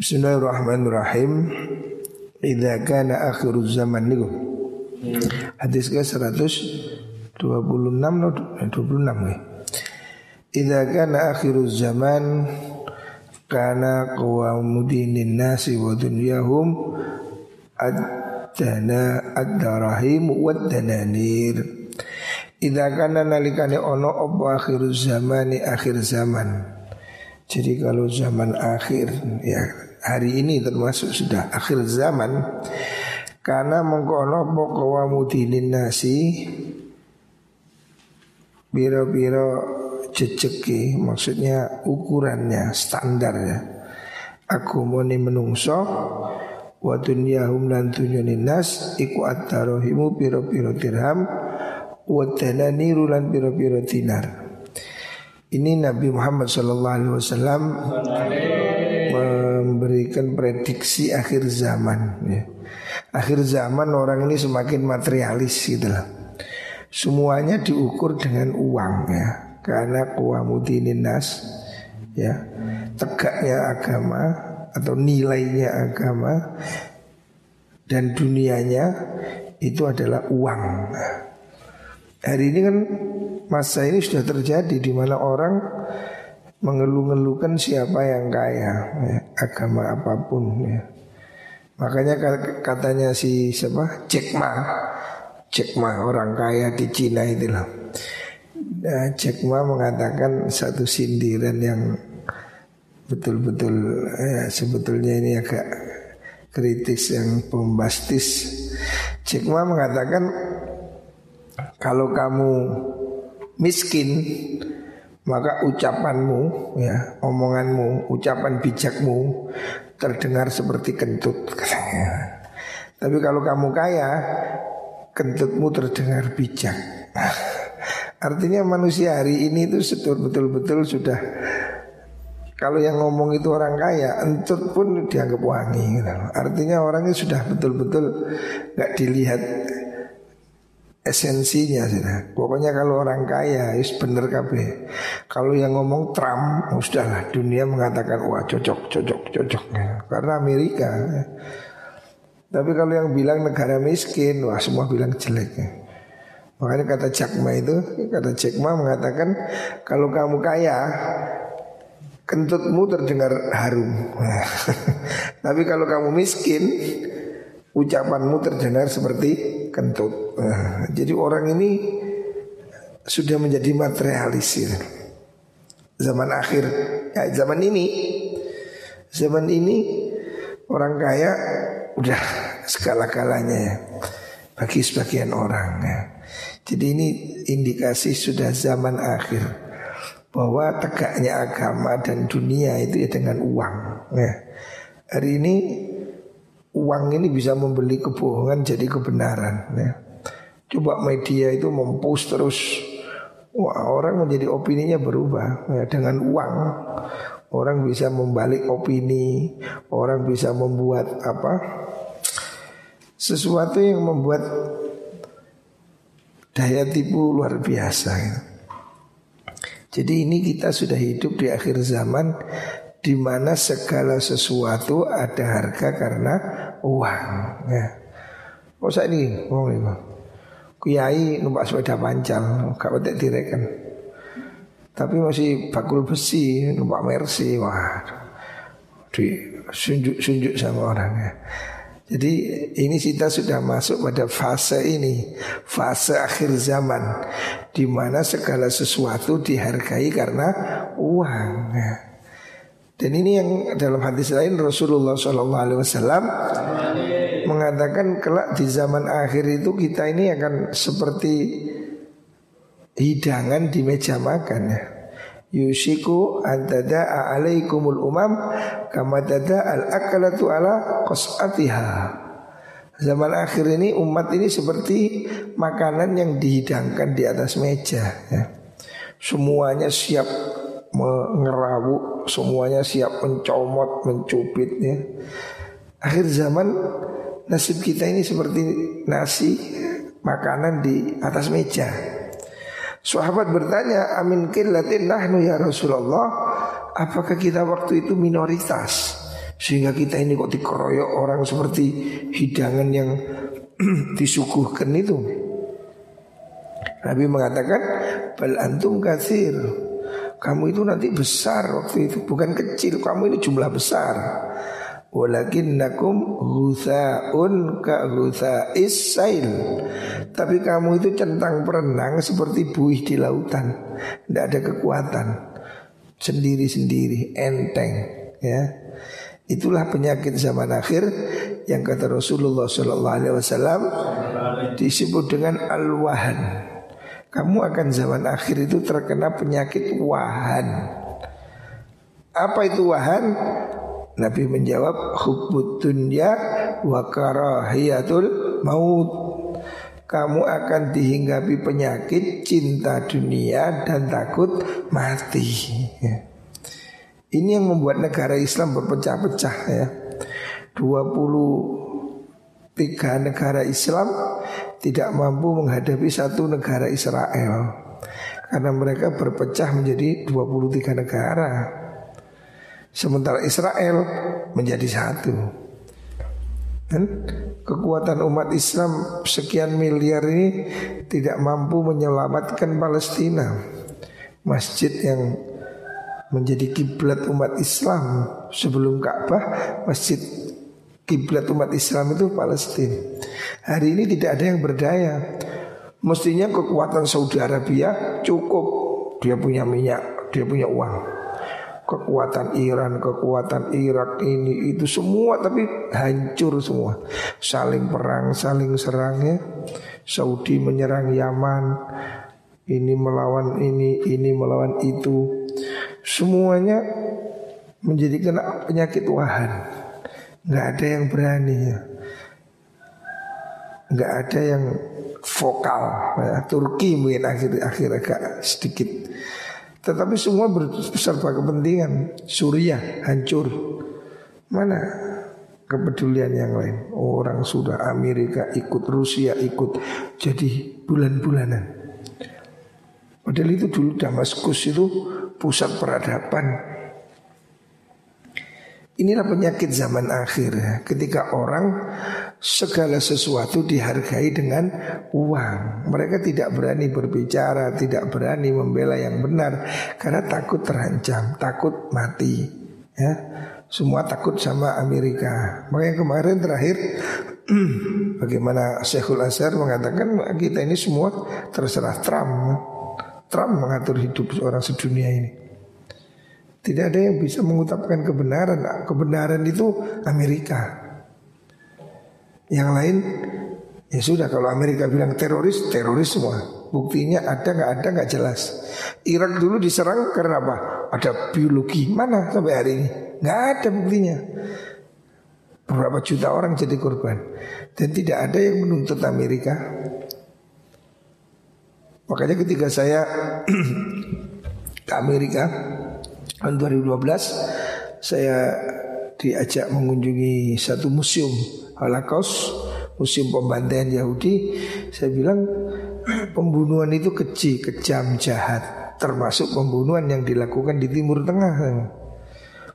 Bismillahirrahmanirrahim. Idza kana akhirul zaman niku. Hadis ke 126 no 26 ya. Idza kana akhirul zaman kana qawamu dinin nasi wa dunyahum ad-dana ad-darahim wa dananir. Idza kana nalikane ono apa akhirul zamani akhir zaman. Jadi kalau zaman akhir ya hari ini termasuk sudah akhir zaman karena mengkono pokok mudinin nasi biro-biro jejeki maksudnya ukurannya standar ya aku moni menungso wa dunyahum lan nas iku at-tarahimu biro-biro dirham wa tananiru lan biro-biro dinar. Ini Nabi Muhammad sallallahu alaihi wasallam memberikan prediksi akhir zaman ya. Akhir zaman orang ini semakin materialis gitu lah. Semuanya diukur dengan uang ya. Karena kuamudinin nas ya. Tegaknya agama atau nilainya agama dan dunianya itu adalah uang. Hari ini kan masa ini sudah terjadi di mana orang mengeluh-ngeluhkan siapa yang kaya ya, agama apa pun ya. Makanya katanya si siapa? Jack Ma. Jack Ma orang kaya di Cina itulah nah, Jack Ma mengatakan satu sindiran yang betul-betul ya, sebetulnya ini agak kritis yang bombastis. Jack Ma mengatakan kalau kamu miskin maka ucapanmu ya omonganmu ucapan bijakmu terdengar seperti kentut tapi kalau kamu kaya kentutmu terdengar bijak artinya manusia hari ini itu betul-betul sudah kalau yang ngomong itu orang kaya, entut pun dianggap wangi. Gitu. Artinya orangnya sudah betul-betul nggak dilihat esensinya sih. Pokoknya kalau orang kaya is bener kabeh. Kalau yang ngomong Trump, oh, sudahlah dunia mengatakan wah cocok, cocok, cocok. Ya. Karena Amerika. Ya. Tapi kalau yang bilang negara miskin, wah semua bilang jelek. Ya. Makanya kata Cakma itu, kata Cakma mengatakan kalau kamu kaya, kentutmu terdengar harum. Tapi kalau kamu miskin, ucapanmu terdengar seperti kentut. Nah, jadi orang ini sudah menjadi materialis ya. Zaman akhir, ya zaman ini, zaman ini orang kaya udah segala-galanya ya bagi sebagian orang ya. Jadi ini indikasi sudah zaman akhir bahwa tegaknya agama dan dunia itu ya dengan uang. Ya. Hari ini uang ini bisa membeli kebohongan jadi kebenaran ya. Coba media itu mempost terus Wah, orang menjadi opininya berubah ya, dengan uang. Orang bisa membalik opini, orang bisa membuat apa? Sesuatu yang membuat daya tipu luar biasa. Ya. Jadi ini kita sudah hidup di akhir zaman di mana segala sesuatu ada harga karena uang. Ya. Oh saya ini, oh ini, Kiai numpak sepeda panjang, gak betek direken. Tapi masih bakul besi, numpak mercy, wah, di sunjuk-sunjuk sama orangnya. Jadi ini kita sudah masuk pada fase ini, fase akhir zaman, di mana segala sesuatu dihargai karena uang. Ya. Dan ini yang dalam hadis lain Rasulullah SAW mengatakan kelak di zaman akhir itu kita ini akan seperti hidangan di meja makan ya. Yushiku antada alaikumul umam kama tada al akalatu ala qas'atiha. Zaman akhir ini umat ini seperti makanan yang dihidangkan di atas meja ya. Semuanya siap mengerawuk semuanya siap mencomot, mencubit ya. Akhir zaman nasib kita ini seperti nasi makanan di atas meja. Sahabat bertanya, "Amin killatin nahnu ya Rasulullah?" Apakah kita waktu itu minoritas? Sehingga kita ini kok dikeroyok orang seperti hidangan yang disuguhkan itu. Nabi mengatakan bal antum kasir. Kamu itu nanti besar waktu itu bukan kecil, kamu ini jumlah besar. Walakinnakum ka ghusais sail. Tapi kamu itu centang perenang seperti buih di lautan. Tidak ada kekuatan. Sendiri-sendiri, enteng, ya. Itulah penyakit zaman akhir yang kata Rasulullah Sallallahu Alaihi Wasallam disebut dengan al-wahan. Kamu akan zaman akhir itu terkena penyakit wahan. Apa itu wahan? Nabi menjawab hubbud dunya wa karahiyatul maut. Kamu akan dihinggapi penyakit cinta dunia dan takut mati. Ini yang membuat negara Islam berpecah-pecah ya. 23 negara Islam tidak mampu menghadapi satu negara Israel karena mereka berpecah menjadi 23 negara. Sementara Israel menjadi satu. Dan kekuatan umat Islam sekian miliar ini tidak mampu menyelamatkan Palestina. Masjid yang menjadi kiblat umat Islam sebelum Ka'bah masjid kiblat umat Islam itu Palestina. Hari ini tidak ada yang berdaya. Mestinya kekuatan Saudi Arabia cukup. Dia punya minyak, dia punya uang. Kekuatan Iran, kekuatan Irak ini itu semua tapi hancur semua. Saling perang, saling serangnya. Saudi menyerang Yaman, ini melawan ini, ini melawan itu. Semuanya menjadi kena penyakit wahan Nggak ada yang berani. Ya Nggak ada yang vokal. Ya. Turki mungkin akhir-akhir agak sedikit. Tetapi semua berserba kepentingan. Suriah hancur. Mana kepedulian yang lain? Orang sudah Amerika ikut Rusia ikut. Jadi bulan-bulanan. Padahal itu dulu Damaskus itu pusat peradaban. Inilah penyakit zaman akhir. Ketika orang segala sesuatu dihargai dengan uang Mereka tidak berani berbicara, tidak berani membela yang benar Karena takut terancam, takut mati ya. Semua takut sama Amerika Makanya kemarin terakhir Bagaimana Syekhul Azhar mengatakan kita ini semua terserah Trump Trump mengatur hidup seorang sedunia ini. Tidak ada yang bisa mengutapkan kebenaran. Kebenaran itu Amerika. Yang lain ya sudah kalau Amerika bilang teroris, teroris semua. Buktinya ada nggak ada nggak jelas. Irak dulu diserang karena apa? Ada biologi mana sampai hari ini? Nggak ada buktinya. Berapa juta orang jadi korban dan tidak ada yang menuntut Amerika Makanya ketika saya ke Amerika tahun 2012 saya diajak mengunjungi satu museum Holocaust, museum pembantaian Yahudi. Saya bilang pembunuhan itu keji, kejam, jahat, termasuk pembunuhan yang dilakukan di Timur Tengah.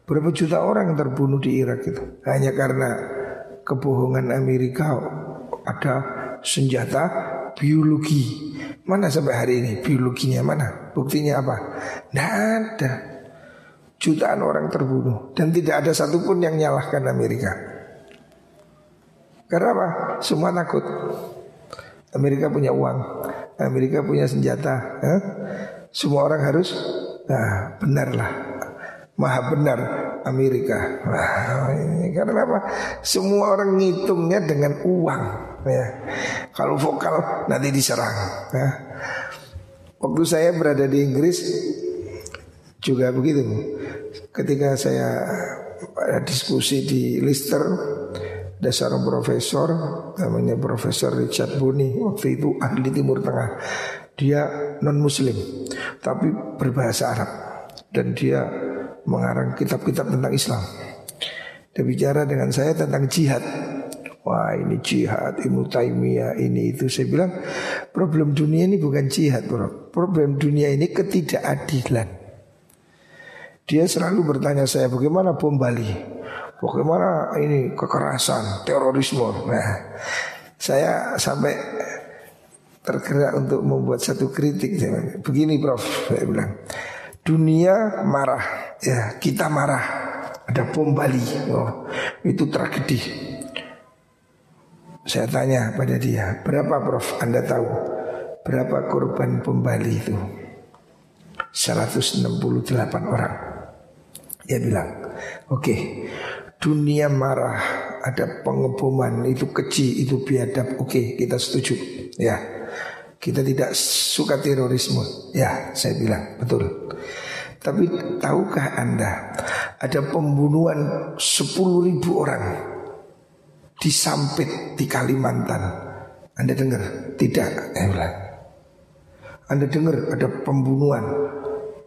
Berapa juta orang terbunuh di Irak itu hanya karena kebohongan Amerika ada senjata biologi Mana sampai hari ini biologinya mana? Buktinya apa? Tidak ada. Jutaan orang terbunuh dan tidak ada satupun yang nyalahkan Amerika. Karena apa? Semua takut. Amerika punya uang, Amerika punya senjata. Eh? Semua orang harus, nah benarlah, maha benar Amerika. Nah, karena apa? Semua orang ngitungnya dengan uang. Ya. Kalau vokal nanti diserang. Ya. Waktu saya berada di Inggris juga begitu. Ketika saya ada diskusi di Leicester, ada seorang profesor namanya Profesor Richard Boni waktu itu ahli Timur Tengah. Dia non Muslim tapi berbahasa Arab dan dia mengarang kitab-kitab tentang Islam. Dia bicara dengan saya tentang jihad. Wah ini jihad, Ibnu Taimiyah ini itu Saya bilang problem dunia ini bukan jihad bro Problem dunia ini ketidakadilan Dia selalu bertanya saya bagaimana bom Bali Bagaimana ini kekerasan, terorisme. Nah, saya sampai tergerak untuk membuat satu kritik. Begini Prof, saya bilang. Dunia marah, ya kita marah. Ada bom Bali, oh, itu tragedi. Saya tanya pada dia, berapa Prof Anda tahu berapa korban bom Bali itu? 168 orang. Dia bilang, oke, okay, dunia marah, ada pengeboman, itu keji, itu biadab. Oke, okay, kita setuju. Ya, kita tidak suka terorisme. Ya, saya bilang, betul. Tapi tahukah Anda ada pembunuhan 10 ribu orang disampit di Kalimantan? Anda dengar? Tidak, saya. Anda dengar ada pembunuhan?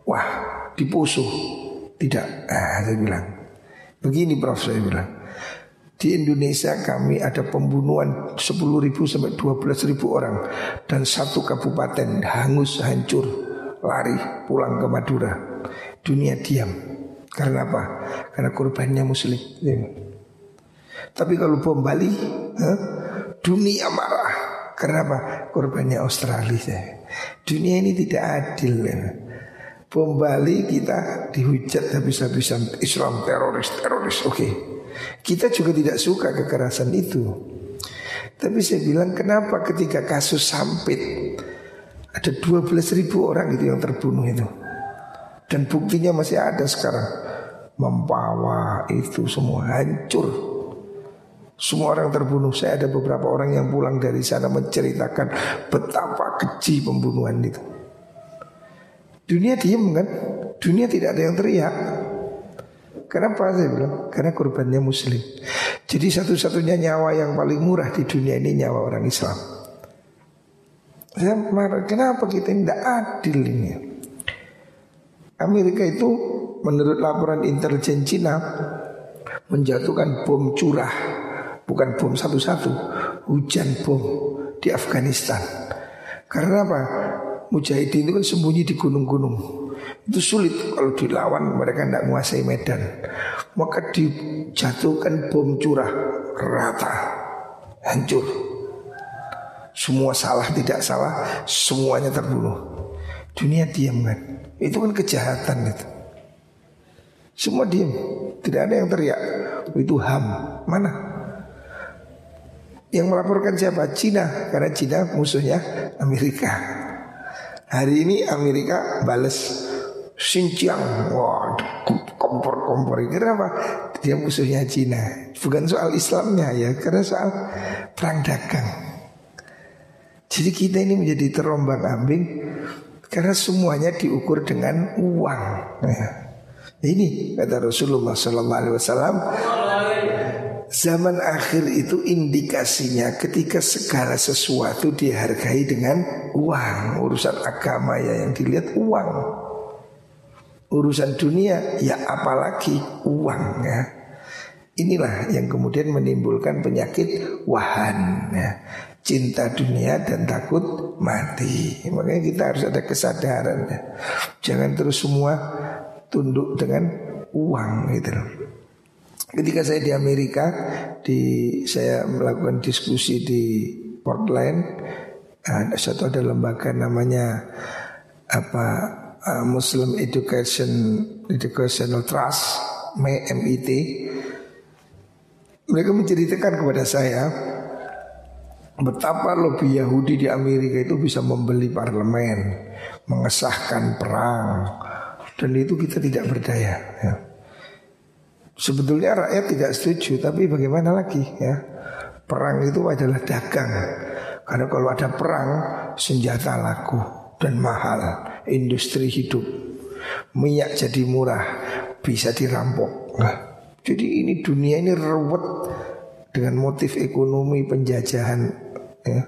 Wah, di Poso. Tidak, ah, saya bilang. Begini Prof saya bilang. Di Indonesia kami ada pembunuhan 10 ribu sampai 12 ribu orang Dan satu kabupaten hangus, hancur, lari, pulang ke Madura Dunia diam Karena apa? Karena korbannya muslim Tapi kalau bom Bali eh, Dunia marah Karena apa? Korbannya Australia Dunia ini tidak adil ya. Bom Bali kita dihujat habis-habisan Islam teroris, teroris, oke. Okay. Kita juga tidak suka kekerasan itu. Tapi saya bilang kenapa ketika kasus Sampit ada 12 ribu orang itu yang terbunuh itu. Dan buktinya masih ada sekarang. Membawa itu semua hancur. Semua orang terbunuh. Saya ada beberapa orang yang pulang dari sana menceritakan betapa keji pembunuhan itu. Dunia diem kan Dunia tidak ada yang teriak Kenapa saya bilang? Karena korbannya muslim Jadi satu-satunya nyawa yang paling murah di dunia ini nyawa orang Islam Saya marah, kenapa kita tidak adil ini? Amerika itu menurut laporan intelijen Cina Menjatuhkan bom curah Bukan bom satu-satu Hujan bom di Afghanistan Karena apa? Mujahidin itu kan sembunyi di gunung-gunung. Itu sulit kalau dilawan mereka tidak menguasai medan. Maka dijatuhkan bom curah Rata Hancur. Semua salah tidak salah Semuanya terbunuh. Dunia diam kan? Itu kan kejahatan itu Semua diam Tidak ada yang teriak. Itu HAM. Mana? Yang melaporkan siapa? Cina Karena Cina musuhnya Amerika Hari ini Amerika bales Xinjiang. Wah kompor-kompor. Ini apa? Dia musuhnya Cina. Bukan soal Islamnya ya. Karena soal perang dagang. Jadi kita ini menjadi terombang ambing Karena semuanya diukur dengan uang ya. Ini kata Rasulullah Wasallam Zaman akhir itu indikasinya ketika segala sesuatu dihargai dengan uang. Urusan agama ya yang dilihat uang. Urusan dunia ya apalagi uang ya. Inilah yang kemudian menimbulkan penyakit wahan ya. Cinta dunia dan takut mati. Makanya kita harus ada kesadaran ya. Jangan terus semua tunduk dengan uang gitu loh Ketika saya di Amerika, di saya melakukan diskusi di Portland, ada satu ada lembaga namanya apa uh, Muslim Education Educational Trust MIT. Mereka menceritakan kepada saya betapa lobby Yahudi di Amerika itu bisa membeli parlemen, mengesahkan perang, dan itu kita tidak berdaya. Ya. Sebetulnya rakyat tidak setuju Tapi bagaimana lagi ya Perang itu adalah dagang Karena kalau ada perang Senjata laku dan mahal Industri hidup Minyak jadi murah Bisa dirampok nah, Jadi ini dunia ini ruwet Dengan motif ekonomi penjajahan ya.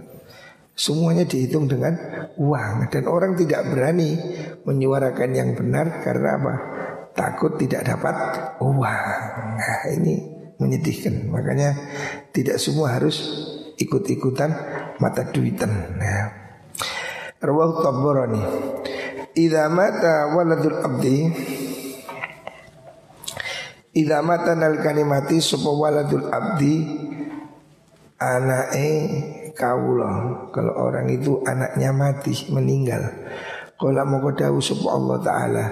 Semuanya dihitung dengan uang Dan orang tidak berani Menyuarakan yang benar Karena apa? Takut tidak dapat uang. Nah, ini menyedihkan. Makanya tidak semua harus ikut-ikutan mata duitan. Nah. Rawahu Tabarani. Idza mata waladul abdi Idza mata nalikane mati sapa waladul abdi anake kawula. Kalau orang itu anaknya mati meninggal. Kala moko dawuh sapa Allah taala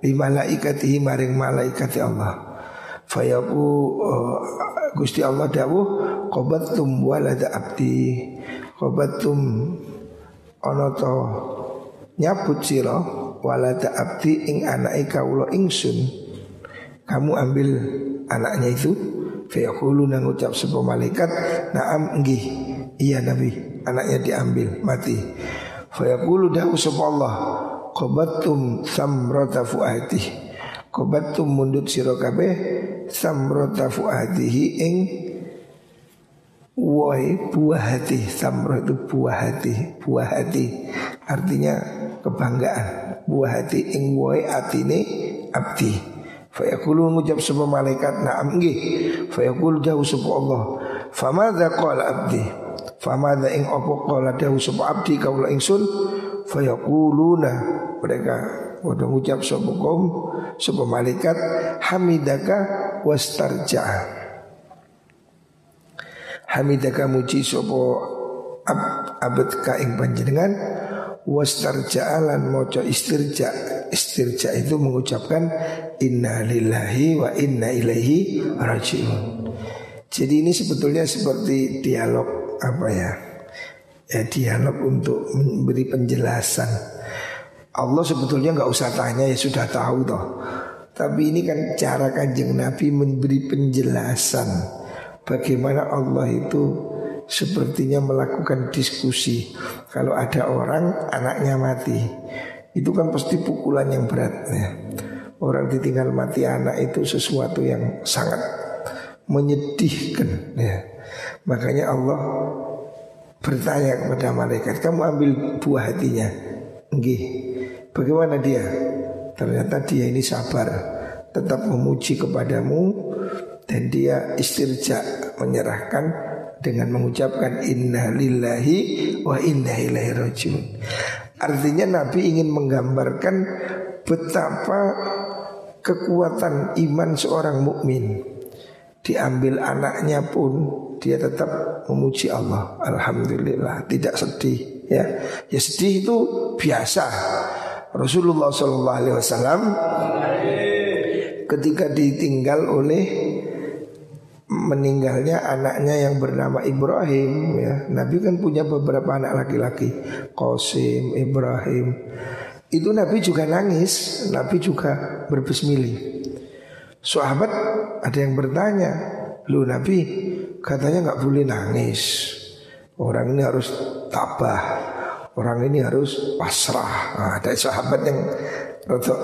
li malaikatihi maring malaikat Allah. Fayaku uh, Gusti Allah dawuh qabattum walada abdi. Qabattum ana to nyabut sira walada abdi ing anake kawula ingsun kamu ambil anaknya itu Fayaqulu nang ucap sebuah malaikat Naam nggih Iya Nabi Anaknya diambil mati Fayaqulu dahu sebuah Allah Qobatum samrata fu'atih Qobatum mundut sirokabe Samrata fu'atihi ing Woi buah hati Samro itu buah hati Buah hati Artinya kebanggaan Buah hati ing woi atine abdi. Fayaqulu mengucap sebuah malaikat Naam nggih. Fayaqulu jauh sebuah Allah. Famadha qala abdi? Famadha ing opo qala jauh sebuah abdi? Kaulah ingsun Fayaquluna Mereka. Pada mengucap sebuah kaum Sebuah malaikat Hamidaka wastarja'a. Hamidaka muji sebuah ab, abad ka ing panjenengan. Wastarja'alan moco istirja istirja itu mengucapkan inna lillahi wa inna ilaihi rajiun. Jadi ini sebetulnya seperti dialog apa ya? Ya dialog untuk memberi penjelasan Allah sebetulnya nggak usah tanya ya sudah tahu toh tapi ini kan cara kanjeng Nabi memberi penjelasan bagaimana Allah itu sepertinya melakukan diskusi. Kalau ada orang anaknya mati, itu kan pasti pukulan yang berat. Ya. Orang ditinggal mati anak itu sesuatu yang sangat menyedihkan. Ya. Makanya Allah bertanya kepada malaikat, kamu ambil buah hatinya. Nggih. Bagaimana dia? Ternyata dia ini sabar, tetap memuji kepadamu dan dia istirja menyerahkan dengan mengucapkan inna lillahi wa inna ilaihi rajiun. Artinya Nabi ingin menggambarkan betapa kekuatan iman seorang mukmin. Diambil anaknya pun dia tetap memuji Allah. Alhamdulillah, tidak sedih ya. Ya sedih itu biasa. Rasulullah Shallallahu alaihi wasallam ketika ditinggal oleh meninggalnya anaknya yang bernama Ibrahim ya. Nabi kan punya beberapa anak laki-laki, Qasim, Ibrahim. Itu Nabi juga nangis, Nabi juga berbismillah. Sahabat ada yang bertanya, "Lu Nabi katanya nggak boleh nangis. Orang ini harus tabah. Orang ini harus pasrah." Nah, ada sahabat yang rotok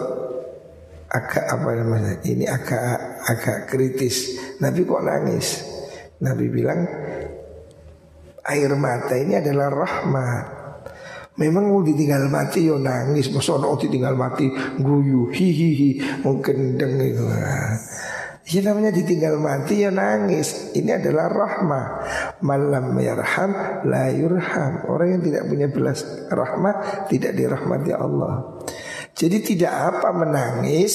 agak apa namanya ini agak agak kritis Nabi kok nangis Nabi bilang air mata ini adalah rahmat Memang mau ditinggal mati yo nangis, masa ono ditinggal mati guyu hihihi mungkin itu. Ya namanya ditinggal mati ya nangis. Ini adalah rahmah. Malam yarham la yurham. Orang yang tidak punya belas rahmah tidak dirahmati Allah. Jadi tidak apa menangis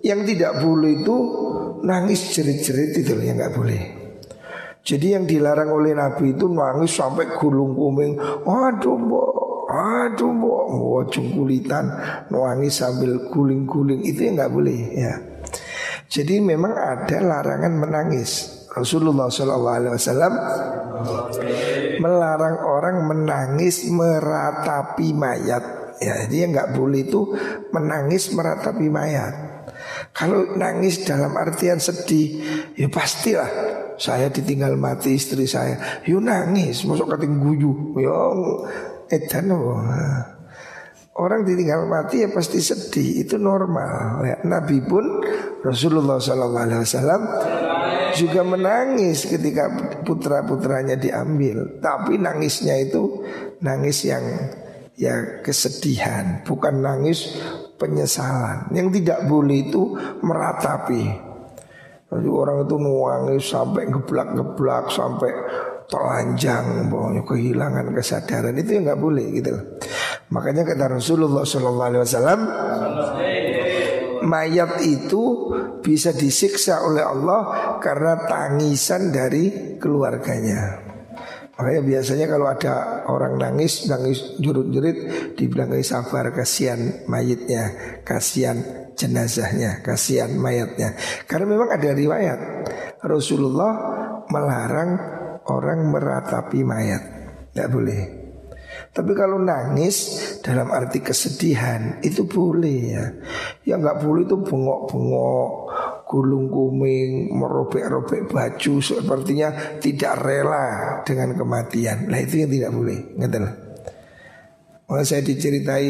Yang tidak boleh itu Nangis jerit-jerit itu yang nggak boleh. Jadi yang dilarang oleh Nabi itu Nangis sampai gulung kuming. Aduh mbok. Aduh mbok. Wajung kulitan. Nangis sambil guling-guling. Itu yang nggak boleh ya. Jadi memang ada larangan menangis Rasulullah SAW melarang orang menangis meratapi mayat Ya, dia nggak boleh itu menangis meratapi mayat. Kalau nangis dalam artian sedih, ya pastilah saya ditinggal mati istri saya. Yuk nangis, masuk kating guyu. Ya edan Orang ditinggal mati ya pasti sedih, itu normal. Ya, Nabi pun Rasulullah SAW juga menangis ketika putra putranya diambil. Tapi nangisnya itu nangis yang ya kesedihan, bukan nangis penyesalan. Yang tidak boleh itu meratapi. Jadi orang itu nuangis sampai geblak-geblak sampai telanjang, pokoknya kehilangan kesadaran itu yang nggak boleh gitu. Makanya kata Rasulullah Shallallahu mayat itu bisa disiksa oleh Allah karena tangisan dari keluarganya. Makanya biasanya kalau ada orang nangis, nangis jurut-jurit, dibilang sabar, kasihan mayitnya, kasihan jenazahnya, kasihan mayatnya. Karena memang ada riwayat Rasulullah melarang orang meratapi mayat, tidak boleh. Tapi kalau nangis dalam arti kesedihan itu boleh ya. Yang nggak boleh itu bengok-bengok, gulung kuming, merobek-robek baju sepertinya tidak rela dengan kematian. Nah itu yang tidak boleh, ngerti lah. saya diceritai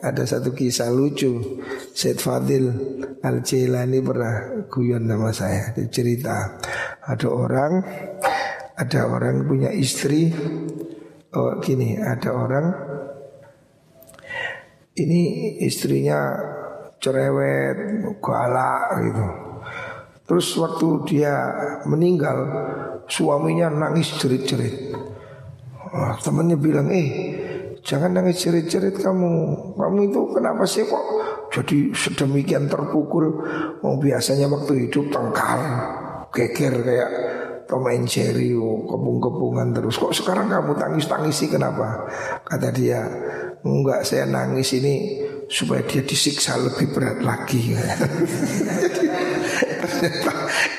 ada satu kisah lucu Syed Fadil Al Jailani pernah guyon nama saya Cerita ada orang Ada orang punya istri oh gini ada orang ini istrinya cerewet, galak gitu. Terus waktu dia meninggal, suaminya nangis cerit-cerit. Oh, temannya bilang, eh jangan nangis cerit-cerit kamu. Kamu itu kenapa sih kok jadi sedemikian terpukul? Oh, biasanya waktu hidup tengkar, geger kayak And Jerry oh, kepung-kepungan terus. Kok sekarang kamu tangis-tangisi kenapa? Kata dia Enggak saya nangis ini Supaya dia disiksa lebih berat lagi.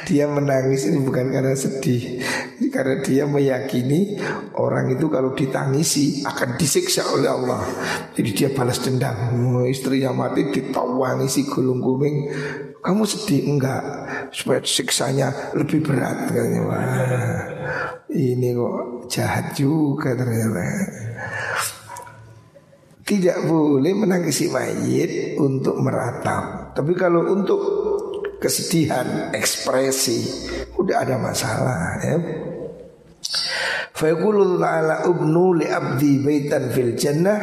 Dia menangis ini bukan karena sedih Karena dia meyakini Orang itu kalau ditangisi Akan disiksa oleh Allah. Jadi dia balas dendam Istrinya mati ditawangisi gulung kuming Kamu sedih? Enggak. Supaya siksanya lebih berat katanya. Wah, Ini kok jahat juga ternyata. Tidak boleh menangisi mayit untuk meratap. Tapi kalau untuk kesedihan, ekspresi Udah ada masalah ya. Fayaqulu ta'ala ubnu li baitan fil jannah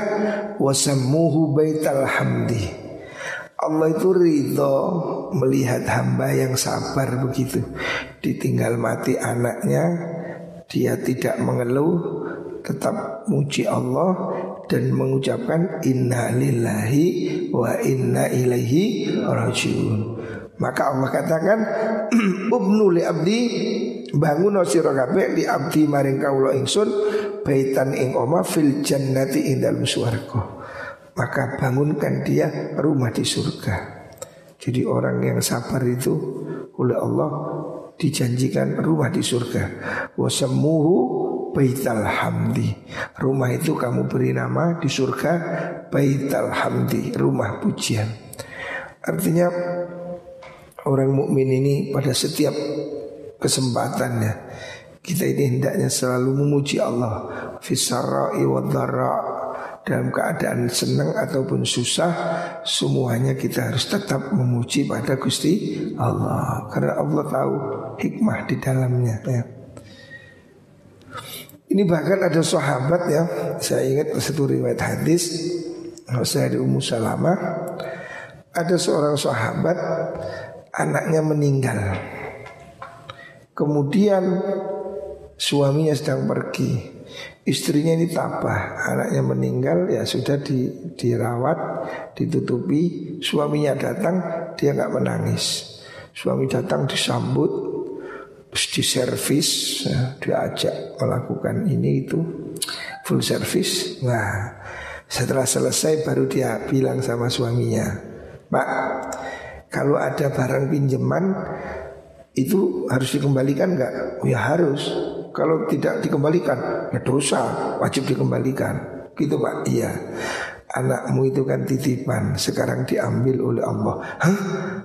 Wasammuhu baital hamdi Allah itu ridho melihat hamba yang sabar begitu. Ditinggal mati anaknya Dia tidak mengeluh Tetap muji Allah Dan mengucapkan Inna lillahi wa inna ilaihi rajiun. Maka Allah katakan Ubnu li abdi Bangun sira kabeh li abdi maring kawula ingsun Baitan ing oma fil jannati ing dalem maka bangunkan dia rumah di surga. Jadi orang yang sabar itu oleh Allah dijanjikan rumah di surga. Wasamuhu Baital Hamdi. Rumah itu kamu beri nama di surga Baital Hamdi, rumah pujian. Artinya orang mukmin ini pada setiap kesempatannya kita ini hendaknya selalu memuji Allah fisarra'i wa dalam keadaan senang ataupun susah semuanya kita harus tetap memuji pada Gusti Allah. Karena Allah tahu hikmah di dalamnya ya. Ini bahkan ada sahabat ya. Saya ingat satu riwayat hadis saya di Ummu Salamah. Ada seorang sahabat anaknya meninggal. Kemudian suaminya sedang pergi Istrinya ini tabah, anaknya meninggal ya sudah di, dirawat, ditutupi. Suaminya datang, dia nggak menangis. Suami datang disambut, diservis, ya, diajak melakukan ini itu full service. Nah, setelah selesai baru dia bilang sama suaminya, Pak, kalau ada barang pinjaman itu harus dikembalikan nggak? Oh ya harus. Kalau tidak dikembalikan, ya dosa, wajib dikembalikan. Gitu Pak, iya. Anakmu itu kan titipan Sekarang diambil oleh Allah. Hah?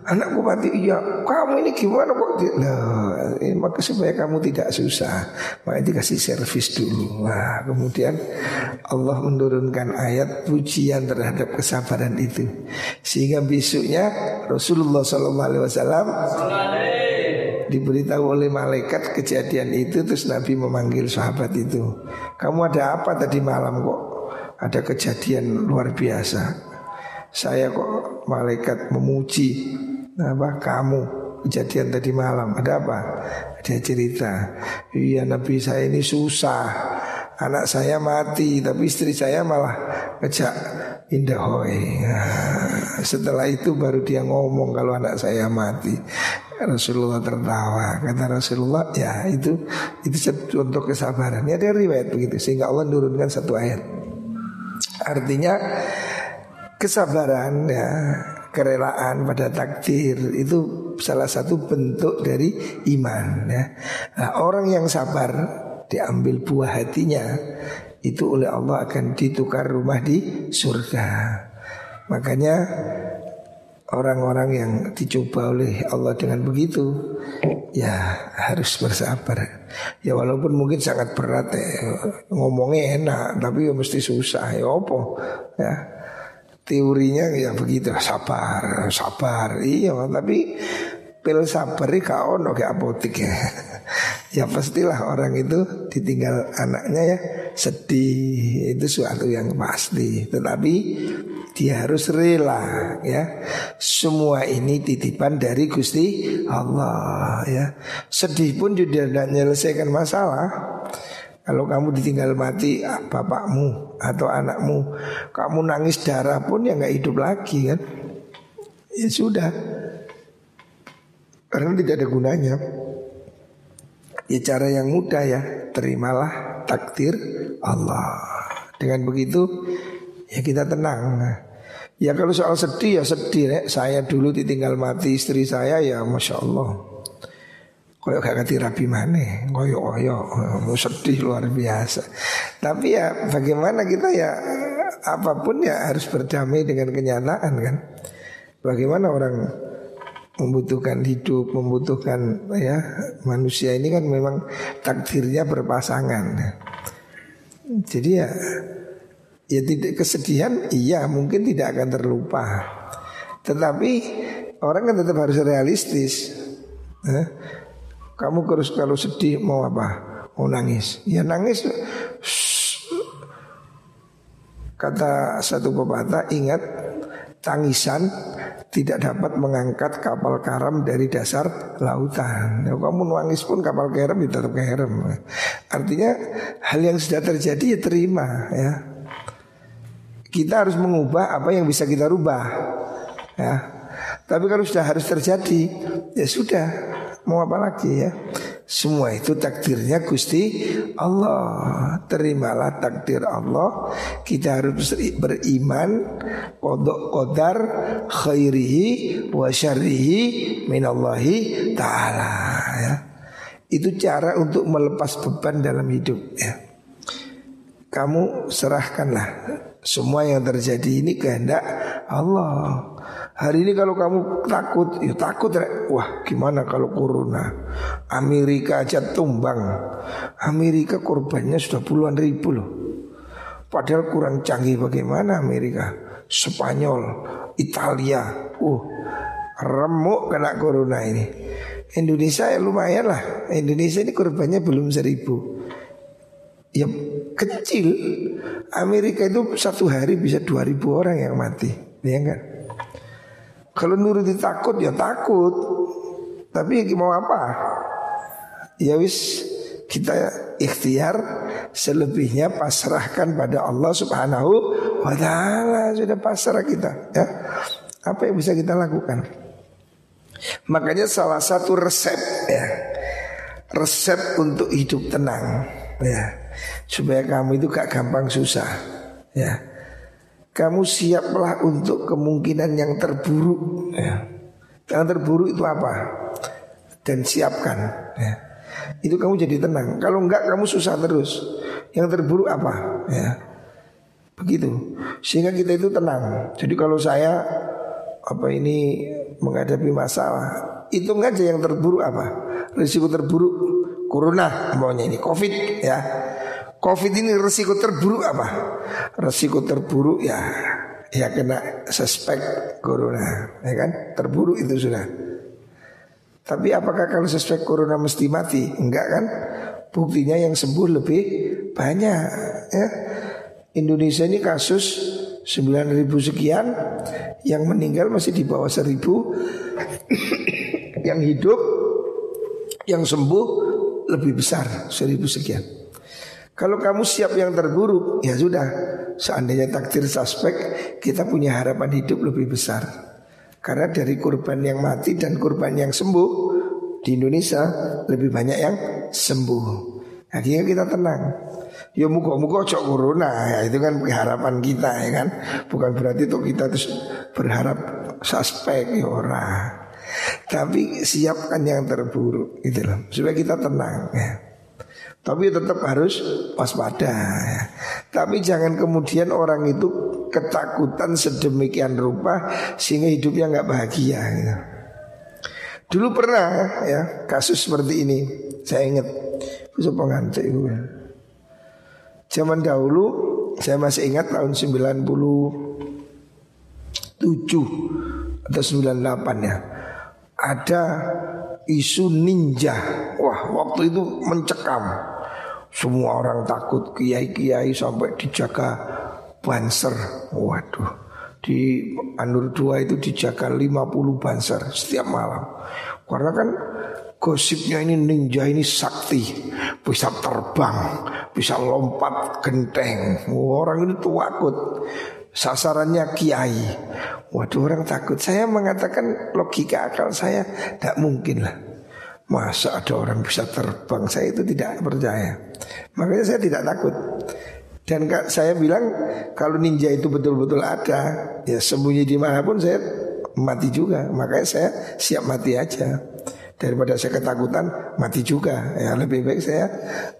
Anakku mati? Iya. Kamu ini gimana kok Loh, eh, Maka supaya kamu tidak susah Maka dikasih servis dulu. Wah kemudian Allah menurunkan ayat Pujian terhadap kesabaran itu. Sehingga besoknya Rasulullah SAW diberitahu oleh malaikat kejadian itu terus Nabi memanggil sahabat itu. Kamu ada apa tadi malam kok? Ada kejadian luar biasa. Saya kok malaikat memuji apa kamu kejadian tadi malam ada apa? Dia cerita, iya Nabi saya ini susah, anak saya mati tapi istri saya malah ngejak indah hoi. Nah, setelah itu baru dia ngomong kalau anak saya mati. Rasulullah tertawa. Kata Rasulullah, ya itu itu contoh kesabaran. Ya ada riwayat begitu sehingga Allah nurunkan satu ayat. Artinya kesabaran ya kerelaan pada takdir itu salah satu bentuk dari iman ya. Nah, orang yang sabar diambil buah hatinya itu oleh Allah akan ditukar rumah di surga. Makanya orang-orang yang dicoba oleh Allah dengan begitu ya harus bersabar. Ya walaupun mungkin sangat berat ya, ngomongnya enak tapi ya mesti susah ya opo ya. Teorinya ya begitu sabar, sabar. Iya tapi pil sabar kau ono kayak apotik ya. Ya pastilah orang itu ditinggal anaknya ya sedih itu suatu yang pasti. Tetapi dia harus rela ya. Semua ini titipan dari Gusti Allah ya. Sedih pun juga tidak menyelesaikan masalah. Kalau kamu ditinggal mati ah, bapakmu atau anakmu, kamu nangis darah pun ya nggak hidup lagi kan? Ya sudah, karena tidak ada gunanya. Ya cara yang mudah ya, terimalah takdir Allah. Dengan begitu ya kita tenang. Ya kalau soal sedih ya sedih ya. Saya dulu ditinggal mati istri saya ya masya Allah. Koyo gak ngerti rapi mana, koyo koyo, mau sedih luar biasa. Tapi ya bagaimana kita ya apa pun ya harus berdamai dengan kenyataan kan. Bagaimana orang membutuhkan hidup, membutuhkan ya manusia ini kan memang takdirnya berpasangan. Jadi ya ya tidak kesedihan iya mungkin tidak akan terlupa. Tetapi orang kan tetap harus realistis. Ya. Kamu terus kalau sedih mau apa? Mau nangis? Ya nangis. Kata satu pepatah ingat tangisan tidak dapat mengangkat kapal karam dari dasar lautan. Ya, kamu nangis pun kapal karam ya tetap karam. Artinya hal yang sudah terjadi ya terima ya. Kita harus mengubah apa yang bisa kita rubah. Ya. Tapi kalau sudah harus terjadi ya sudah mau apa lagi ya. Semua itu takdirnya Gusti Allah Terimalah takdir Allah Kita harus beriman Kodok kodar Khairihi Wa syarihi Minallahi ta'ala ya. Itu cara untuk melepas beban dalam hidup ya. Kamu serahkanlah Semua yang terjadi ini kehendak Allah Hari ini kalau kamu takut, ya takut rek. Wah gimana kalau corona? Amerika aja tumbang. Amerika korbannya sudah puluhan ribu loh. Padahal kurang canggih bagaimana Amerika? Spanyol, Italia. Uh, remuk kena corona ini. Indonesia ya lumayan lah. Indonesia ini korbannya belum seribu. Ya kecil. Amerika itu satu hari bisa dua ribu orang yang mati. Ya kan kalau nuruti takut ya takut. Tapi ya mau apa? Ya wis kita ikhtiar selebihnya pasrahkan pada Allah Subhanahu wa taala sudah pasrah kita ya. Apa yang bisa kita lakukan? Makanya salah satu resep ya. Resep untuk hidup tenang ya. Supaya kamu itu gak gampang susah ya kamu siaplah untuk kemungkinan yang terburuk. Ya. Yang terburuk itu apa? Dan siapkan. Ya. Itu kamu jadi tenang. Kalau enggak kamu susah terus. Yang terburuk apa? Ya. Begitu. Sehingga kita itu tenang. Jadi kalau saya apa ini menghadapi masalah, itu aja yang terburuk apa? Risiko terburuk corona maunya ini covid ya Covid ini resiko terburuk apa? Resiko terburuk ya ya kena suspek corona, ya kan? Terburuk itu sudah. Tapi apakah kalau suspek corona mesti mati? Enggak kan? Buktinya yang sembuh lebih banyak ya. Indonesia ini kasus 9000 sekian yang meninggal masih di bawah 1000 yang hidup yang sembuh lebih besar 1000 sekian Kalau kamu siap yang terburuk, ya sudah. Seandainya takdir suspek, kita punya harapan hidup lebih besar. Karena dari kurban yang mati dan kurban yang sembuh di Indonesia lebih banyak yang sembuh. Akhirnya kita tenang. Ya muka-muka cok corona ya itu kan harapan kita ya kan. Bukan berarti tuh kita terus berharap suspek ya ora. Tapi siapkan yang terburuk gitu loh supaya kita tenang ya. Tapi tetap harus waspada. Tapi jangan kemudian orang itu ketakutan sedemikian rupa sehingga hidupnya nggak bahagia gitu. Dulu pernah ya kasus seperti ini saya ingat Bisa pengantin itu ya. Zaman dahulu saya masih ingat tahun 97 atau 98 ya. Ada isu ninja. Wah, waktu itu mencekam. Semua orang takut kiai-kiai sampai dijaga banser. Waduh. Di Anur 2 itu dijaga 50 banser setiap malam. Karena kan Gosipnya ini ninja ini sakti Bisa terbang Bisa lompat genteng Orang ini takut Sasarannya kiai. Waduh orang takut. Saya mengatakan logika akal saya Tidak mungkin lah. Masa ada orang bisa terbang? Saya itu tidak percaya. Makanya saya tidak takut. Dan saya bilang Kalau ninja itu betul-betul ada Ya sembunyi di mana pun saya mati juga. Makanya saya siap mati aja daripada saya ketakutan mati juga. Ya lebih baik saya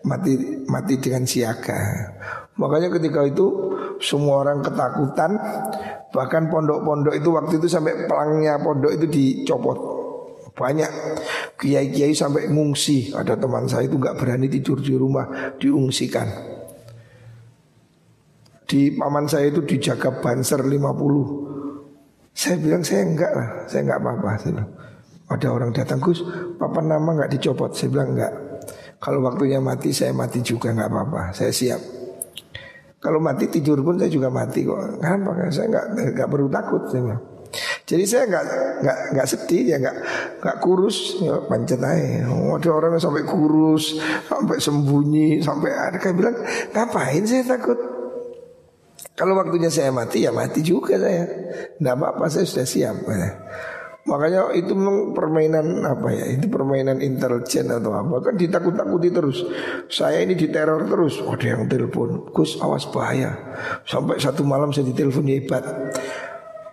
mati mati dengan siaga. Makanya ketika itu semua orang ketakutan bahkan pondok-pondok itu waktu itu sampai pelangnya pondok itu dicopot. Banyak kiai-kiai sampai ngungsi. Ada teman saya itu nggak berani tidur di rumah diungsikan. Di paman saya itu dijaga banser 50 saya bilang saya enggak lah saya enggak apa-apa ada orang datang Gus, papa nama nggak dicopot? Saya bilang enggak. Kalau waktunya mati saya mati juga nggak apa-apa. Saya siap. Kalau mati tidur pun saya juga mati kok. Kenapa? Saya nggak nggak perlu takut. Saya bilang. Jadi saya nggak nggak nggak sedih ya nggak nggak kurus ya pancet aja. Oh, ada orang yang sampai kurus, sampai sembunyi, sampai ada kayak bilang ngapain saya takut? Kalau waktunya saya mati ya mati juga saya. Nggak apa-apa saya sudah siap. Makanya itu memang permainan apa ya? Itu permainan intelijen atau apa? Kan ditakut-takuti terus. Saya ini diteror terus. Oh, ada yang telepon, Gus awas bahaya. Sampai satu malam saya ditelepon ya hebat.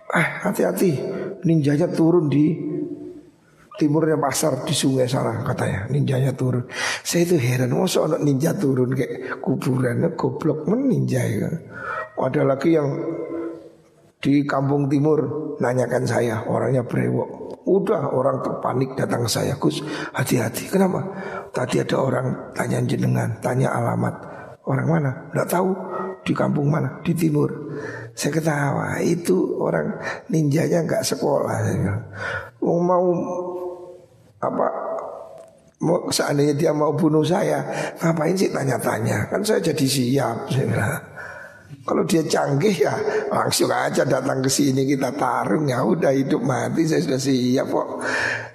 Ah hati-hati, ninjanya turun di timurnya pasar di sungai sana katanya ninjanya turun. Saya itu heran, masa anak ninja turun kayak kuburan, goblok men ninja ya. Ada lagi yang di kampung timur nanyakan saya orangnya brewok. Udah orang terpanik datang ke saya Gus hati-hati. Kenapa? Tadi ada orang tanya jenengan tanya alamat. Orang mana? Nggak tahu. Di kampung mana? Di timur. Saya ketawa. Itu orang ninjanya nggak sekolah saya mau mau apa mau seandainya dia mau bunuh saya ngapain sih tanya-tanya? Kan saya jadi siap saya bilang kalau dia canggih ya langsung aja datang ke sini kita tarung ya udah hidup mati saya sudah siap kok.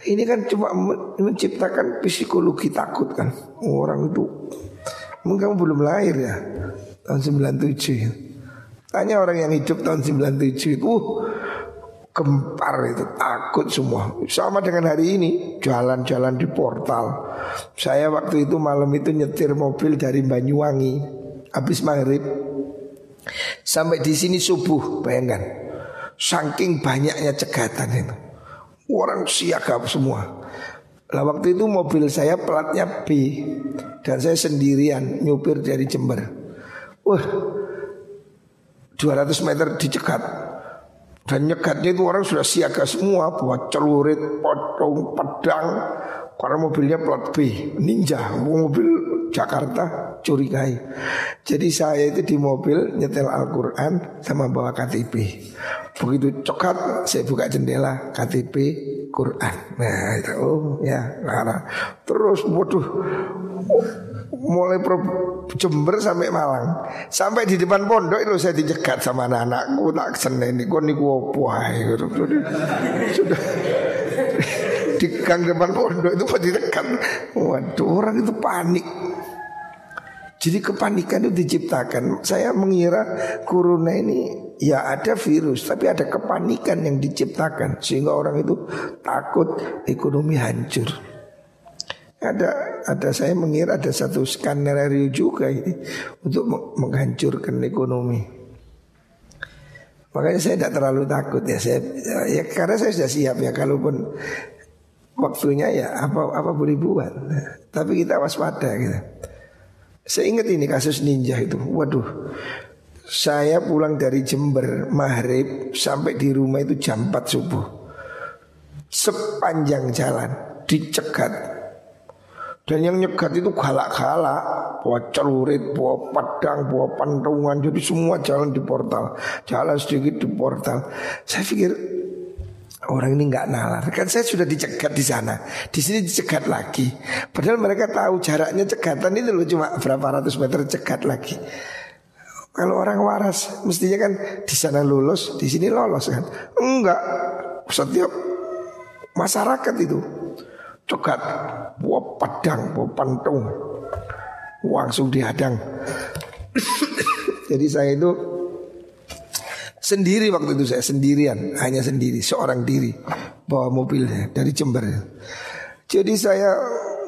Ini kan cuma menciptakan psikologi takut kan orang itu. Mungkin kamu belum lahir ya tahun 97. Tanya orang yang hidup tahun 97 itu uh, gempar itu takut semua sama dengan hari ini jalan-jalan di portal saya waktu itu malam itu nyetir mobil dari Banyuwangi habis maghrib Sampai di sini subuh, bayangkan. Saking banyaknya cegatan itu. Orang siaga semua. Lah waktu itu mobil saya platnya B dan saya sendirian nyupir dari Jember. Wah, 200 meter dicegat. Dan nyegatnya itu orang sudah siaga semua buat celurit, potong, pedang. Karena mobilnya plat B, ninja, mobil Jakarta curigai. Jadi saya itu di mobil nyetel Al-Quran sama bawa KTP. Begitu cokat saya buka jendela KTP Quran. Nah itu oh ya karena terus waduh mulai pro Jember sampai Malang. Sampai di depan pondok itu saya dijegat sama anak-anakku tak senen ini kon niku opo sudah. Di depan pondok itu pada ditekan waduh orang itu panik Jadi kepanikan itu diciptakan. Saya mengira corona ini ya ada virus, tapi ada kepanikan yang diciptakan sehingga orang itu takut ekonomi hancur. Ada ada saya mengira ada satu skenario juga ini untuk menghancurkan ekonomi. Makanya saya tidak terlalu takut ya saya ya karena saya sudah siap ya kalaupun waktunya ya apa apa boleh buat. Tapi kita waspada gitu. Saya ingat ini kasus ninja itu. Waduh. Saya pulang dari Jember maghrib sampai di rumah itu jam 4 subuh. Sepanjang jalan dicegat. Dan yang nyegat itu galak-galak, bawa celurit, bawa padang, bawa pantungan, jadi semua jalan di portal, jalan sedikit di portal. Saya pikir Orang ini nggak nalar. Kan saya sudah dicegat di sana. Di sini dicegat lagi. Padahal mereka tahu jaraknya cegatan itu loh Cuma berapa ratus meter cegat lagi. Kalau orang waras Mestinya kan di sana lulus Di sini lolos kan? Enggak. Setiap masyarakat itu Cegat Buah padang Buah pantung Langsung dihadang Jadi saya itu Sendiri waktu itu saya sendirian, hanya sendiri, seorang diri bawa mobilnya dari Jember. Jadi saya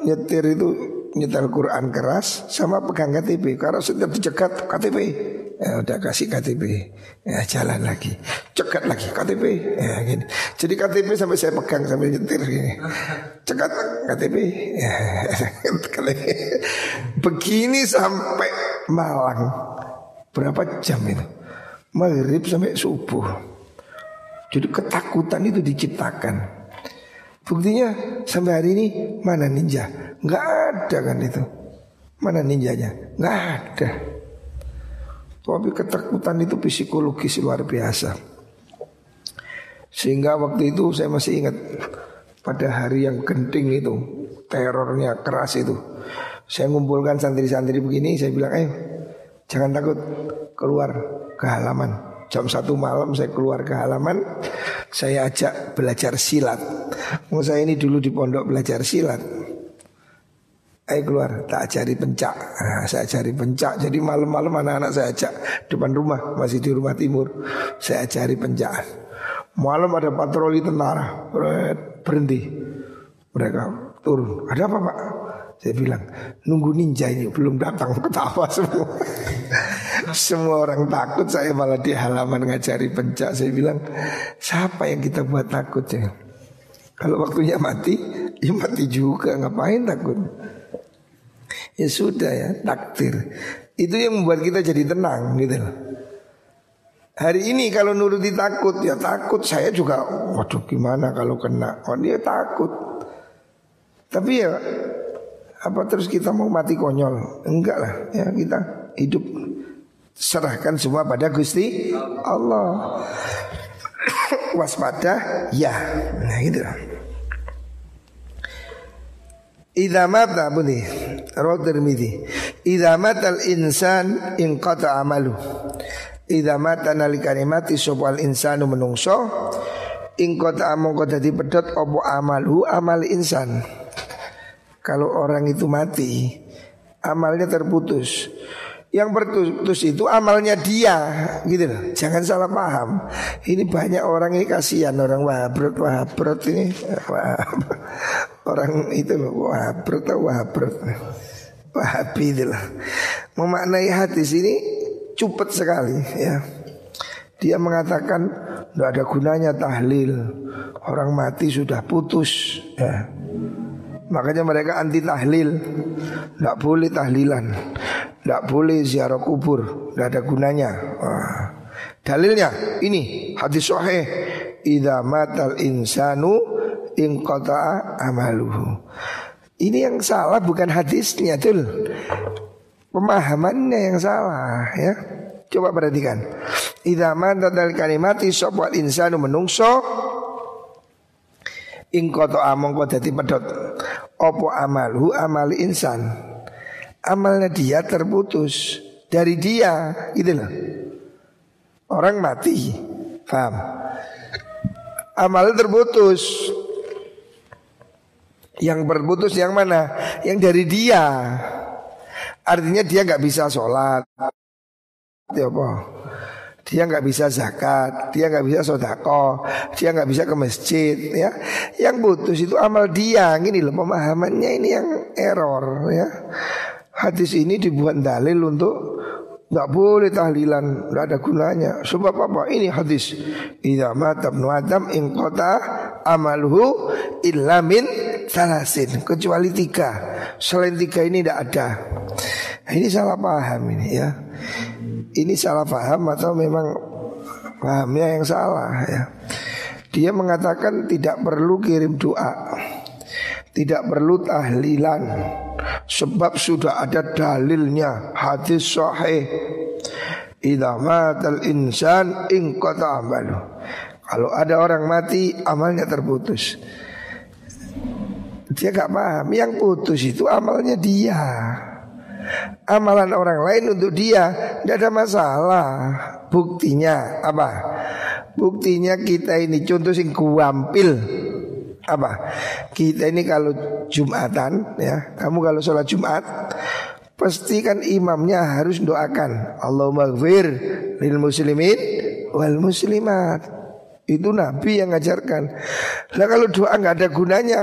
nyetir itu nyetir Quran keras sama pegang KTP. Karena setiap dicegat KTP, ya udah kasih KTP, ya jalan lagi, cegat lagi KTP, ya gini. Jadi KTP sampai saya pegang sambil nyetir gini, cegat KTP, ya, begini sampai Malang berapa jam itu? Maghrib sampai subuh. Jadi ketakutan itu diciptakan. Buktinya sampai hari ini mana ninja? Nggak ada kan itu. Mana ninjanya? Nggak ada. Tapi ketakutan itu psikologis luar biasa. Sehingga waktu itu saya masih ingat pada hari yang genting itu terornya keras itu. Saya ngumpulkan santri-santri begini, saya bilang, ayo jangan takut keluar ke halaman. Jam satu malam saya keluar ke halaman Saya ajak belajar silat. Mau saya ini dulu di pondok belajar silat. Ayo keluar, tak ajari pencak. Nah, Saya ajari pencak. Jadi malam-malam anak-anak saya ajak Depan rumah, masih di rumah timur. Saya ajari pencak. Malam ada patroli tentara. Berhenti. Mereka turun. Ada apa pak? Saya bilang nunggu ninja ini belum datang. Ketawa semua. Semua orang takut saya malah di halaman ngajari pencak. Saya bilang siapa yang kita buat takut ya? Kalau waktunya mati, ya mati juga. Ngapain takut? Ya sudah ya takdir. Itu yang membuat kita jadi tenang gitu loh. Hari ini kalau nuruti takut ya takut saya juga waduh gimana kalau kena oh dia takut tapi ya apa terus kita mau mati konyol? Enggak lah, ya kita hidup serahkan semua pada Gusti Allah. Waspada ya. Nah gitu. Idza mata bunyi Rawat Tirmidzi. Idza mata al-insan in qata amalu. Idza mata nalikane mati sapa al-insanu menungso in qata among dadi pedhot apa amalu amal insan. Kalau orang itu mati Amalnya terputus Yang berputus itu amalnya dia Gitu loh. Jangan salah paham. Ini banyak orang ini kasihan Orang wahabrot wahabrot ini. Orang itu loh Wahabrot atau wahabrot. Wahabi itu lah Memaknai hati sini Cupet sekali ya. Dia mengatakan Tidak ada gunanya tahlil. Orang mati sudah putus ya Makanya mereka anti tahlil. Tidak boleh tahlilan. Tidak boleh ziarah kubur. Tidak ada gunanya. Wah. Dalilnya ini hadis sahih. Idza matal insanu inqata'a amaluhu. Ini yang salah bukan hadisnya tuh Pemahamannya yang salah ya. Coba perhatikan. Idza matal kalimati sopwal insanu menungso ing koto among kok dadi pedot opo amal? Insan. Amalnya dia terputus. Dari dia gitu loh. Orang mati. Paham amal terputus. Yang berputus yang mana? Yang dari dia. Artinya dia nggak bisa sholat. Apa? Dia nggak bisa zakat, dia nggak bisa sodako, dia nggak bisa ke masjid, ya. Yang putus itu amal dia, gini loh pemahamannya ini yang error, ya. Hadis ini dibuat dalil untuk nggak boleh tahlilan, nggak ada gunanya. Sebab apa? Ini hadis. Idza mata ibnu Adam in qata amaluhu illa min salasin. Kecuali tiga. Selain tiga ini tidak ada. Ini salah paham ini ya. Ini salah paham atau memang pahamnya yang salah ya. Dia mengatakan tidak perlu kirim doa. Tidak perlu tahlilan Sebab sudah ada dalilnya Hadis sahih Idza matal insan in amalu. Kalau ada orang mati amalnya terputus. Dia gak paham Yang putus itu amalnya dia Amalan orang lain untuk dia Tidak ada masalah Buktinya apa? Buktinya kita ini contoh sing kuampil apa? Kita ini kalau Jumatan ya, kamu kalau sholat Jumat pasti kan imamnya harus doakan Allahumma lil muslimin wal muslimat. Itu Nabi yang ngajarkan. Nah kalau doa nggak ada gunanya,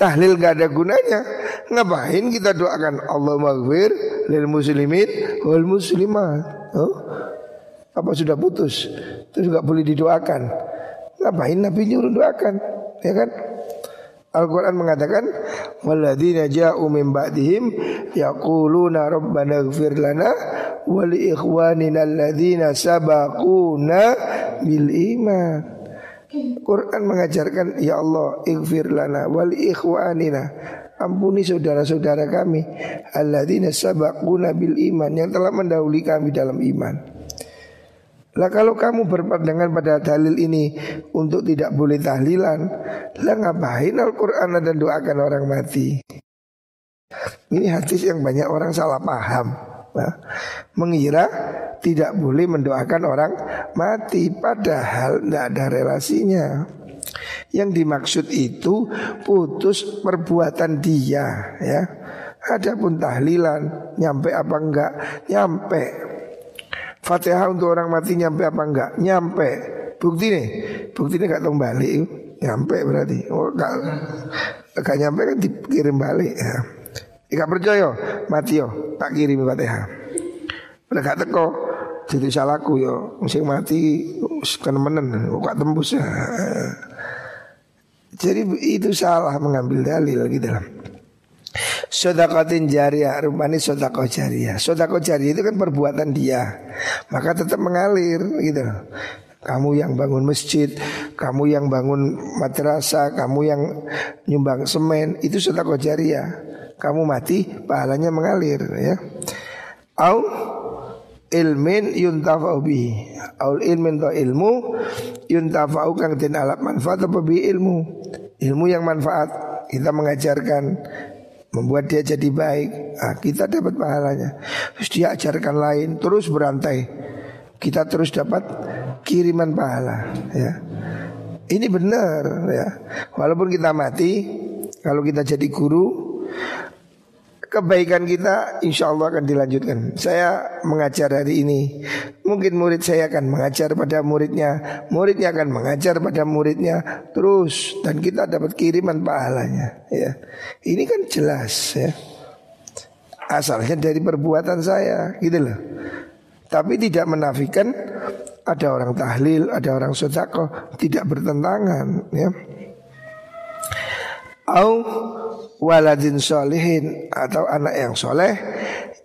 tahlil nggak ada gunanya, ngapain kita doakan Allahumma gfir lil muslimin wal muslimat? Oh? Apa sudah putus? Itu juga boleh didoakan. Ngapain Nabi nyuruh doakan? Ya kan? Al-Quran mengatakan Waladzina ja'u min ba'dihim Yaquluna rabbana gfir lana Wali ikhwanina alladhina sabakuna bil iman Quran mengajarkan Ya Allah ighfir lana Wali ikhwanina Ampuni saudara-saudara kami Alladzina sabakuna bil iman Yang telah mendahului kami dalam iman lah kalau kamu berpandangan pada dalil ini untuk tidak boleh tahlilan, lah ngapain Al-Quran dan doakan orang mati? Ini hadis yang banyak orang salah paham. Nah, mengira tidak boleh mendoakan orang mati padahal tidak ada relasinya. Yang dimaksud itu putus perbuatan dia ya. Adapun tahlilan nyampe apa enggak? Nyampe. Fatihah untuk orang mati nyampe apa enggak? Nyampe. Bukti nih, bukti ini gak balik. Nyampe berarti. Oh, gak, gak nyampe kan dikirim balik. Ya. Ika percaya? Mati yo. Tak kirim Fatihah. Udah gak teko. Jadi salahku yo. Musim mati kan menen kok tembus? Ya. Jadi itu salah mengambil dalil gitu lah. Sodakotin jariah Rupanya sodakoh jariah. Sodakoh jariah itu kan perbuatan dia. Maka tetap mengalir gitu. Kamu yang bangun masjid, kamu yang bangun madrasah, kamu yang nyumbang semen, itu sedekah jariah. Kamu mati, pahalanya mengalir ya. Au ilmin yuntafa'u bi. Au ilmin to ilmu yuntafa'u kang den alat manfaat apa bi ilmu. Ilmu yang manfaat. Kita mengajarkan membuat dia jadi baik, nah, kita dapat pahalanya. Terus dia ajarkan lain, terus berantai. Kita terus dapat kiriman pahala ya. Ini benar ya. Walaupun kita mati, kalau kita jadi guru kebaikan kita insya Allah akan dilanjutkan. Saya mengajar hari ini, mungkin murid saya akan mengajar pada muridnya, muridnya akan mengajar pada muridnya terus dan kita dapat kiriman pahalanya. Ya, ini kan jelas ya. Asalnya dari perbuatan saya, gitu loh. Tapi tidak menafikan ada orang tahlil, ada orang sodako, tidak bertentangan. Ya. Au waladin solihin atau anak yang soleh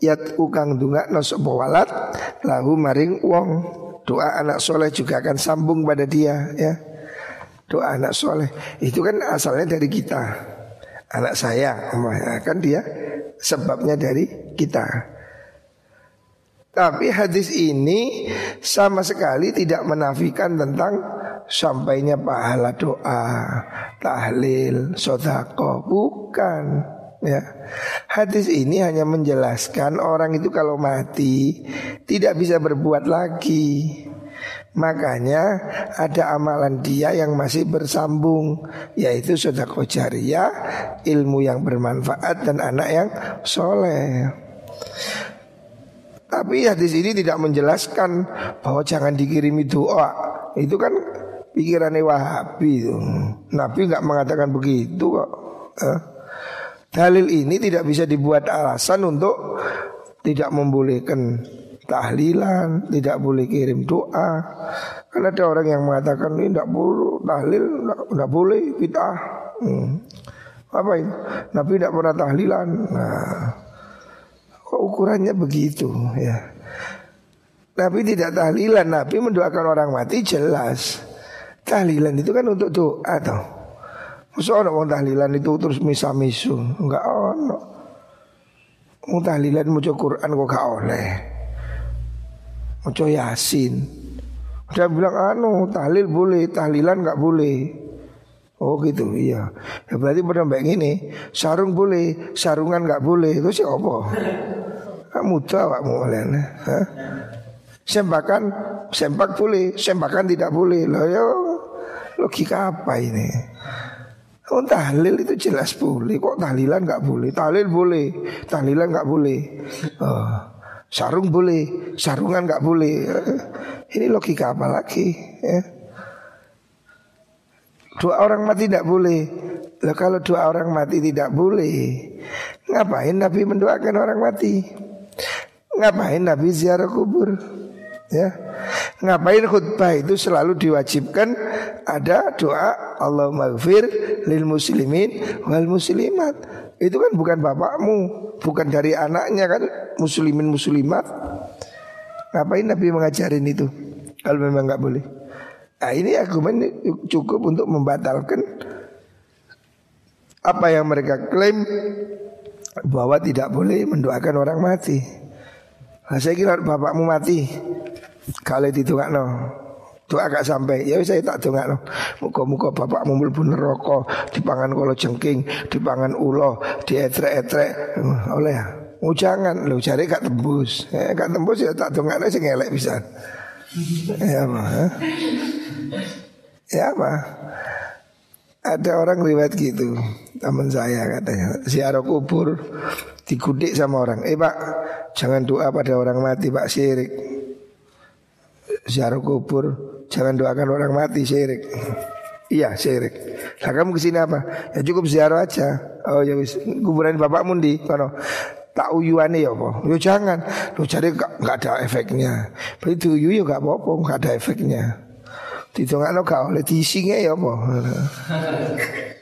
yat ukang dunga no walad lahu maring wong. Doa anak soleh juga akan sambung pada dia ya. Doa anak soleh. Itu kan asalnya dari kita. Anak saya kan dia sebabnya dari kita. Tapi hadis ini sama sekali tidak menafikan tentang sampainya pahala doa, tahlil, sodako, bukan. Ya, hadis ini hanya menjelaskan orang itu kalau mati tidak bisa berbuat lagi. Makanya ada amalan dia yang masih bersambung Yaitu sodako jariah Ilmu yang bermanfaat dan anak yang soleh Tapi hadis ini tidak menjelaskan bahwa jangan dikirimi doa. Itu kan pikirannya Wahabi itu. Nabi nggak mengatakan begitu kok. Eh? Dalil ini tidak bisa dibuat alasan untuk tidak membolehkan tahlilan, tidak boleh kirim doa. Karena ada orang yang mengatakan ini tidak boleh tahlil, tidak boleh bid'ah. Hmm. Apa itu? Nabi tidak pernah tahlilan. Nah, kok ukurannya begitu ya? Nabi tidak tahlilan, Nabi mendoakan orang mati jelas. Tahlilan itu kan untuk doa toh. Masa orang tahlilan itu terus misa-misu, enggak ono. Mau tahlilan mau Quran kok gak oleh. Mau Yasin. Dia bilang anu tahlil boleh, tahlilan nggak boleh. Oh gitu, iya. Ya berarti pada mbak ini sarung boleh, sarungan nggak boleh. Itu siapa? Kamu tahu kamu kalian? Sembakan, sempak boleh, sembakan tidak boleh. Loh ya logika apa ini? Oh tahlil itu jelas boleh, kok tahlilan nggak boleh? Tahlil boleh, tahlilan nggak boleh. Oh, sarung boleh, sarungan nggak boleh. Ini logika apa lagi? Ya? Dua orang mati tidak boleh Lah kalau dua orang mati tidak boleh Ngapain Nabi mendoakan orang mati Ngapain Nabi ziarah kubur Ya. Ngapain khutbah itu selalu diwajibkan? Ada doa Allah maghfir lil muslimin wal muslimat. Itu kan bukan bapakmu Bukan dari anaknya kan Muslimin muslimat. Ngapain Nabi mengajarin itu Kalau memang nggak boleh? Nah ini argumen cukup untuk membatalkan apa yang mereka klaim bahwa tidak boleh mendoakan orang mati. Nah, saya kira bapakmu mati ditungak no. Doa agak sampai ya saya tak tungak no. Muka-muka bapakmu mlebu neraka, dipangan kalau jengking, dipangan ulo, dietrek-etrek oleh Oh jangan lo cari gak tembus. Eh, gak tembus ya tak tungak sing elek bisa. Ya apa? Ya apa? Ada orang riwayat gitu Teman saya katanya Siarah kubur Dikudik sama orang Eh pak Jangan doa pada orang mati pak syirik Siarah kubur Jangan doakan orang mati syirik Iya syirik Nah kamu ke sini apa? Ya cukup ziarah aja Oh ya wis kuburan bapak mundi Kono tak uyuane ya apa? Yo jangan. Lo cari gak, gak ada efeknya. Berarti uyu ya gak apa-apa, gak ada efeknya. Ditungakno gak oleh diisinge ya apa?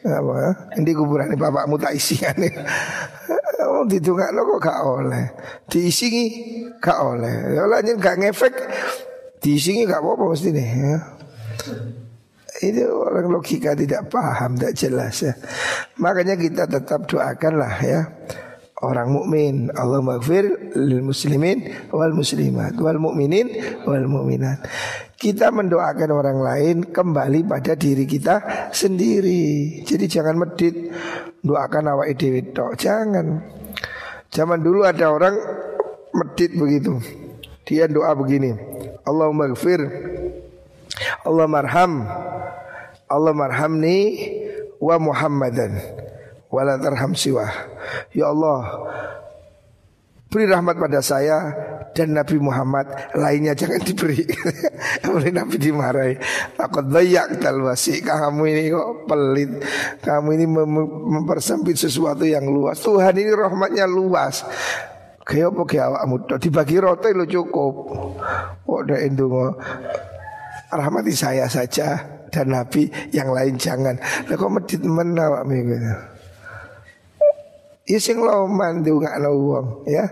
apa? Ini kuburan bapakmu tak isingane. Oh, ditungakno kok gak oleh. Diisingi gak oleh. Ya lanjut gak ngefek. Diisingi gak apa-apa mesti nih ya. Ini orang logika tidak paham, tidak jelas ya. Makanya kita tetap doakanlah ya orang mukmin. Allah maghfir lil muslimin wal muslimat wal mukminin wal mukminat. Kita mendoakan orang lain kembali pada diri kita sendiri. Jadi jangan medit doakan awak dhewe. Jangan. Zaman dulu ada orang medit begitu. Dia doa begini. Allah maghfir Allah marham Allah marhamni wa Muhammadan wala tarham siwah. Ya Allah, beri rahmat pada saya dan Nabi Muhammad lainnya jangan diberi. Oleh Nabi dimarahi. Takut banyak talwasi. Kamu ini kok pelit. Kamu ini mem mempersempit sesuatu yang luas. Tuhan ini rahmatnya luas. Kayak apa kayak awakmu dibagi roti lo cukup. Oh, udah endungo rahmati saya saja dan Nabi yang lain jangan. Lah kok medit menawak gitu. Ya sing loman wong ya.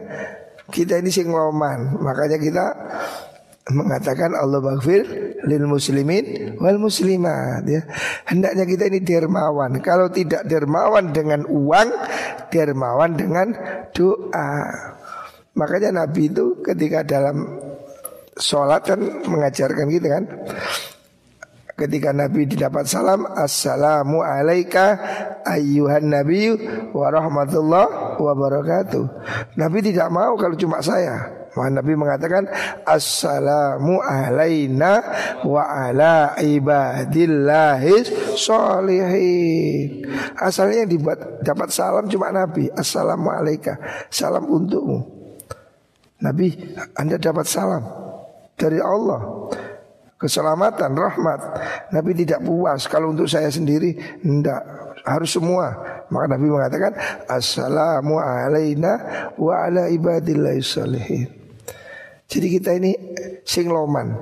Kita ini sing loman, makanya kita mengatakan Allah maghfir lil muslimin wal muslimat ya. Hendaknya kita ini dermawan. Kalau tidak dermawan dengan uang, dermawan dengan doa. Makanya Nabi itu ketika dalam sholat kan mengajarkan gitu kan. Ketika Nabi didapat salam Assalamu alaika ayyuhan nabi wa rahmatullah wa barakatuh. Nabi tidak mau kalau cuma saya. Maka Nabi mengatakan Assalamu alaina wa ala ibadillahis solihin Asalnya yang dibuat dapat salam cuma Nabi. Assalamu alaika Salam untukmu Nabi Anda dapat salam dari Allah keselamatan, rahmat. Nabi tidak puas kalau untuk saya sendiri, tidak harus semua. Maka Nabi mengatakan assalamu alaina wa ala ibadillahi salihin. Jadi kita ini sing loman.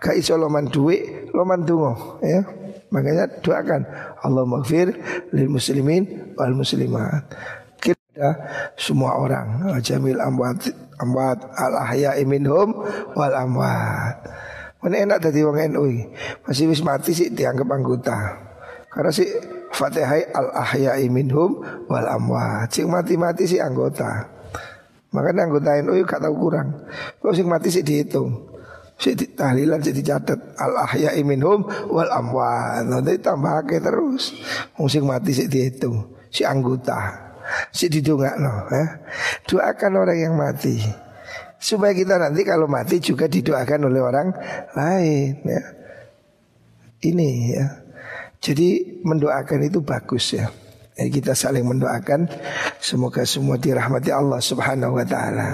Gak iso loman duit, loman tungo ya. Makanya doakan Allah maghfir lil muslimin wal muslimat. Kita semua orang jamil amwat amwat al ahya minhum wal amwat. Mana enak tadi wong NU Masih wis mati sih dianggap anggota. Karena sih Fatihah al ahya minhum wal amwat. Sing mati-mati sih anggota. Makanya anggota NU gak tahu kurang. Kalau sing mati sih dihitung. Si tahlilan si dicatat al ahya minhum wal amwat. Nanti tambah terus. Sing mati sih dihitung. Si anggota. Si didongakno, eh. Doakan orang yang mati. Supaya kita nanti kalau mati juga didoakan oleh orang lain ya. Ini ya. Jadi mendoakan itu bagus ya. Jadi kita saling mendoakan semoga semua dirahmati Allah Subhanahu wa taala.